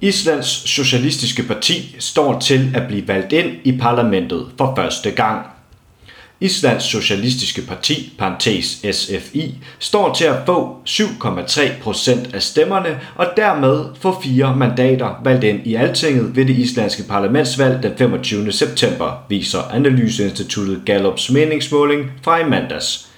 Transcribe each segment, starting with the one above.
Islands Socialistiske Parti står til at blive valgt ind i parlamentet for første gang. Islands Socialistiske Parti, parentes SFI, står til at få 7,3 procent af stemmerne og dermed få fire mandater valgt ind i Altinget ved det islandske parlamentsvalg den 25. september, viser Analyseinstituttet Gallups meningsmåling fra i mandags.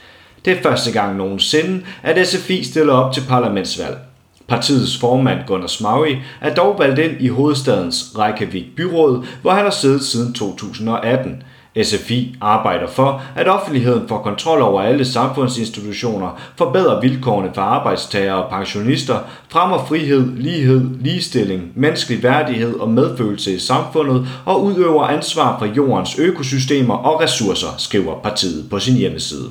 Det er første gang nogensinde, at SFI stiller op til parlamentsvalg. Partiets formand Gunnar Smaui er dog valgt ind i hovedstadens Reykjavik byråd, hvor han har siddet siden 2018. SFI arbejder for, at offentligheden får kontrol over alle samfundsinstitutioner, forbedrer vilkårene for arbejdstagere og pensionister, fremmer frihed, lighed, ligestilling, menneskelig værdighed og medfølelse i samfundet og udøver ansvar for jordens økosystemer og ressourcer, skriver partiet på sin hjemmeside.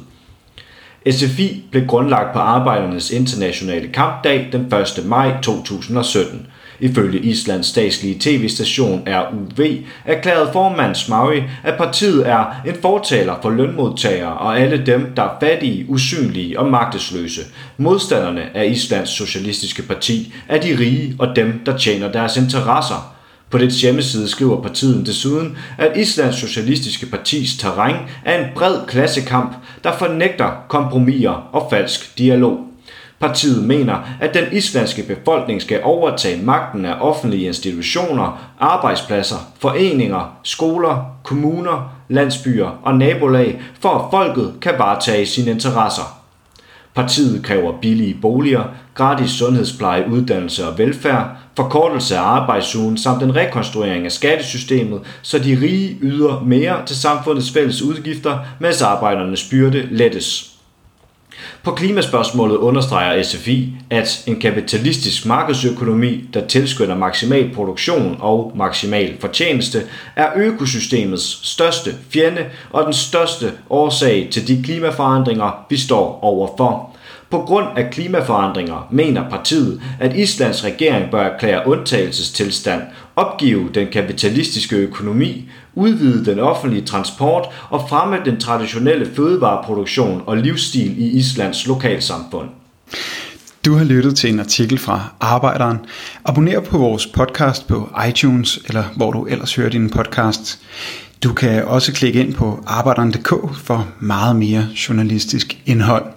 SFI blev grundlagt på Arbejdernes Internationale Kampdag den 1. maj 2017. Ifølge Islands statslige tv-station RUV erklærede formand Smaui, at partiet er en fortaler for lønmodtagere og alle dem, der er fattige, usynlige og magtesløse. Modstanderne af Islands Socialistiske Parti er de rige og dem, der tjener deres interesser. På dets hjemmeside skriver partiet desuden, at Islands Socialistiske Partis terræn er en bred klassekamp, der fornægter kompromiser og falsk dialog. Partiet mener, at den islandske befolkning skal overtage magten af offentlige institutioner, arbejdspladser, foreninger, skoler, kommuner, landsbyer og nabolag, for at folket kan varetage sine interesser. Partiet kræver billige boliger, gratis sundhedspleje, uddannelse og velfærd, forkortelse af arbejdsugen samt en rekonstruering af skattesystemet, så de rige yder mere til samfundets fælles udgifter, mens arbejdernes byrde lettes. På klimaspørgsmålet understreger SFI, at en kapitalistisk markedsøkonomi, der tilskynder maksimal produktion og maksimal fortjeneste, er økosystemets største fjende og den største årsag til de klimaforandringer, vi står overfor. På grund af klimaforandringer mener partiet, at Islands regering bør erklære undtagelsestilstand, opgive den kapitalistiske økonomi, udvide den offentlige transport og fremme den traditionelle fødevareproduktion og livsstil i Islands lokalsamfund. Du har lyttet til en artikel fra Arbejderen. Abonner på vores podcast på iTunes, eller hvor du ellers hører din podcast. Du kan også klikke ind på arbejderen.dk for meget mere journalistisk indhold.